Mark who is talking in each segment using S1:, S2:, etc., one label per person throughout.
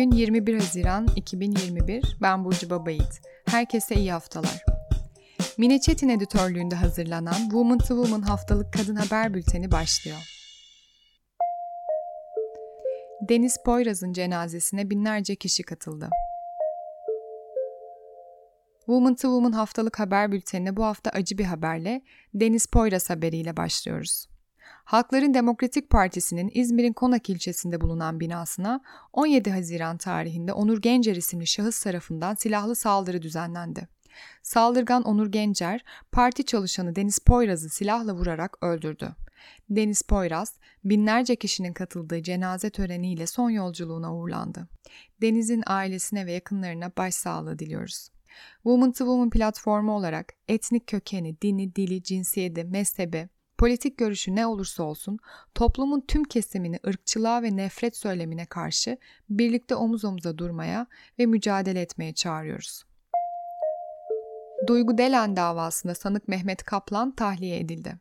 S1: Bugün 21 Haziran 2021. Ben Burcu Babayit. Herkese iyi haftalar. Mine Çetin editörlüğünde hazırlanan Woman to Woman haftalık kadın haber bülteni başlıyor. Deniz Poyraz'ın cenazesine binlerce kişi katıldı. Woman to Woman haftalık haber bültenine bu hafta acı bir haberle Deniz Poyraz haberiyle başlıyoruz. Halkların Demokratik Partisi'nin İzmir'in Konak ilçesinde bulunan binasına 17 Haziran tarihinde Onur Gencer isimli şahıs tarafından silahlı saldırı düzenlendi. Saldırgan Onur Gencer, parti çalışanı Deniz Poyraz'ı silahla vurarak öldürdü. Deniz Poyraz, binlerce kişinin katıldığı cenaze töreniyle son yolculuğuna uğurlandı. Deniz'in ailesine ve yakınlarına başsağlığı diliyoruz. Woman to Woman platformu olarak etnik kökeni, dini, dili, cinsiyeti, mezhebi, Politik görüşü ne olursa olsun toplumun tüm kesimini ırkçılığa ve nefret söylemine karşı birlikte omuz omuza durmaya ve mücadele etmeye çağırıyoruz. Duygu Delen davasında sanık Mehmet Kaplan tahliye edildi.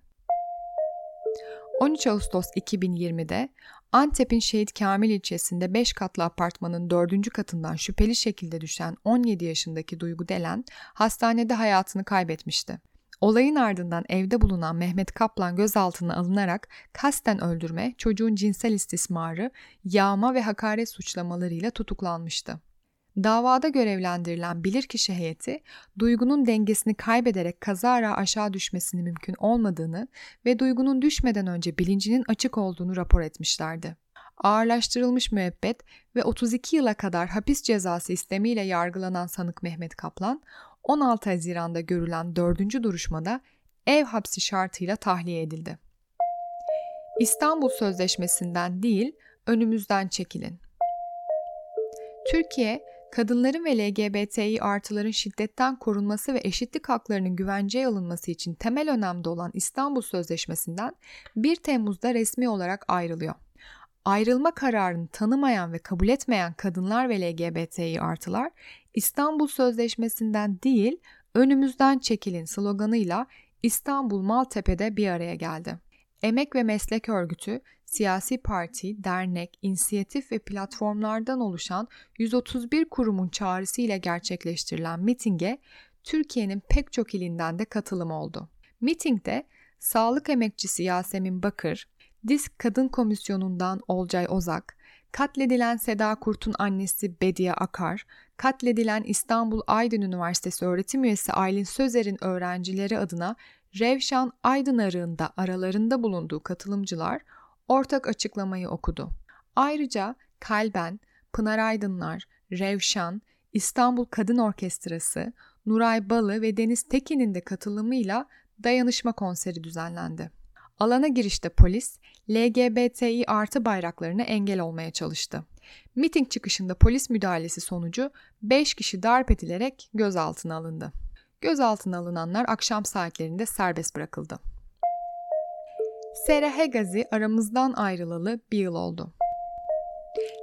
S1: 13 Ağustos 2020'de Antep'in Şehit Kamil ilçesinde 5 katlı apartmanın 4. katından şüpheli şekilde düşen 17 yaşındaki Duygu Delen hastanede hayatını kaybetmişti. Olayın ardından evde bulunan Mehmet Kaplan gözaltına alınarak kasten öldürme, çocuğun cinsel istismarı, yağma ve hakaret suçlamalarıyla tutuklanmıştı. Davada görevlendirilen bilirkişi heyeti, Duygu'nun dengesini kaybederek kazara aşağı düşmesinin mümkün olmadığını ve Duygu'nun düşmeden önce bilincinin açık olduğunu rapor etmişlerdi. Ağırlaştırılmış müebbet ve 32 yıla kadar hapis cezası istemiyle yargılanan sanık Mehmet Kaplan, 16 Haziran'da görülen dördüncü duruşmada ev hapsi şartıyla tahliye edildi. İstanbul Sözleşmesi'nden değil, önümüzden çekilin. Türkiye, kadınların ve LGBTİ artıların şiddetten korunması ve eşitlik haklarının güvenceye alınması için temel önemde olan İstanbul Sözleşmesi'nden 1 Temmuz'da resmi olarak ayrılıyor. Ayrılma kararını tanımayan ve kabul etmeyen kadınlar ve LGBTİ artılar İstanbul Sözleşmesi'nden değil önümüzden çekilin sloganıyla İstanbul Maltepe'de bir araya geldi. Emek ve Meslek Örgütü, siyasi parti, dernek, inisiyatif ve platformlardan oluşan 131 kurumun çağrısıyla gerçekleştirilen mitinge Türkiye'nin pek çok ilinden de katılım oldu. Mitingde sağlık emekçisi Yasemin Bakır, Disk Kadın Komisyonu'ndan Olcay Ozak, katledilen Seda Kurt'un annesi Bediye Akar, katledilen İstanbul Aydın Üniversitesi öğretim üyesi Aylin Sözer'in öğrencileri adına Revşan Aydın arığında aralarında bulunduğu katılımcılar ortak açıklamayı okudu. Ayrıca Kalben, Pınar Aydınlar, Revşan, İstanbul Kadın Orkestrası, Nuray Balı ve Deniz Tekin'in de katılımıyla dayanışma konseri düzenlendi. Alana girişte polis, LGBTİ artı bayraklarına engel olmaya çalıştı. Miting çıkışında polis müdahalesi sonucu 5 kişi darp edilerek gözaltına alındı. Gözaltına alınanlar akşam saatlerinde serbest bırakıldı. Sera Hegazi aramızdan ayrılalı bir yıl oldu.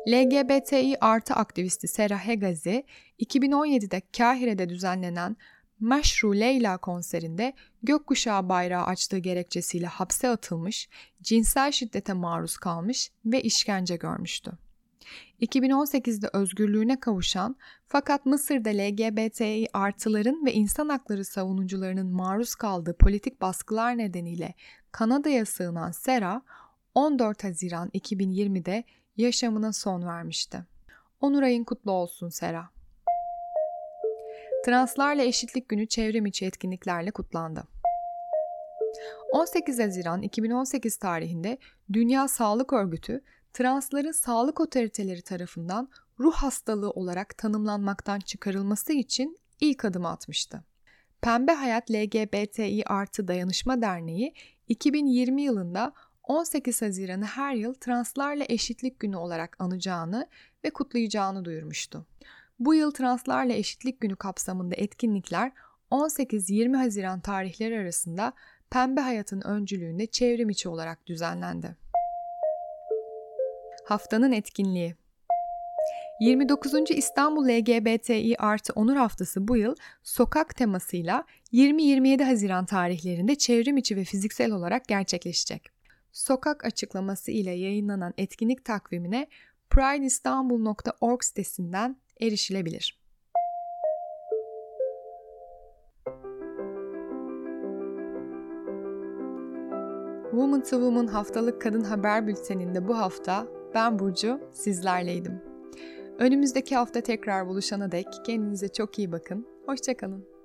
S1: LGBTİ artı aktivisti Sera Hegazi, 2017'de Kahire'de düzenlenen Meşru Leyla konserinde gökkuşağı bayrağı açtığı gerekçesiyle hapse atılmış, cinsel şiddete maruz kalmış ve işkence görmüştü. 2018'de özgürlüğüne kavuşan fakat Mısır'da LGBTİ artıların ve insan hakları savunucularının maruz kaldığı politik baskılar nedeniyle Kanada'ya sığınan Sera 14 Haziran 2020'de yaşamına son vermişti. Onur ayın kutlu olsun Sera. Translarla Eşitlik Günü çevrim içi etkinliklerle kutlandı. 18 Haziran 2018 tarihinde Dünya Sağlık Örgütü transların sağlık otoriteleri tarafından ruh hastalığı olarak tanımlanmaktan çıkarılması için ilk adım atmıştı. Pembe Hayat LGBTİ artı Dayanışma Derneği 2020 yılında 18 Haziran'ı her yıl Translarla Eşitlik Günü olarak anacağını ve kutlayacağını duyurmuştu. Bu yıl Translarla Eşitlik Günü kapsamında etkinlikler 18-20 Haziran tarihleri arasında Pembe Hayat'ın öncülüğünde çevrim içi olarak düzenlendi. Haftanın etkinliği 29. İstanbul LGBTİ artı onur haftası bu yıl sokak temasıyla 20-27 Haziran tarihlerinde çevrim içi ve fiziksel olarak gerçekleşecek. Sokak açıklaması ile yayınlanan etkinlik takvimine prideistanbul.org sitesinden erişilebilir. Woman to Woman haftalık kadın haber bülteninde bu hafta ben Burcu sizlerleydim. Önümüzdeki hafta tekrar buluşana dek kendinize çok iyi bakın. Hoşçakalın.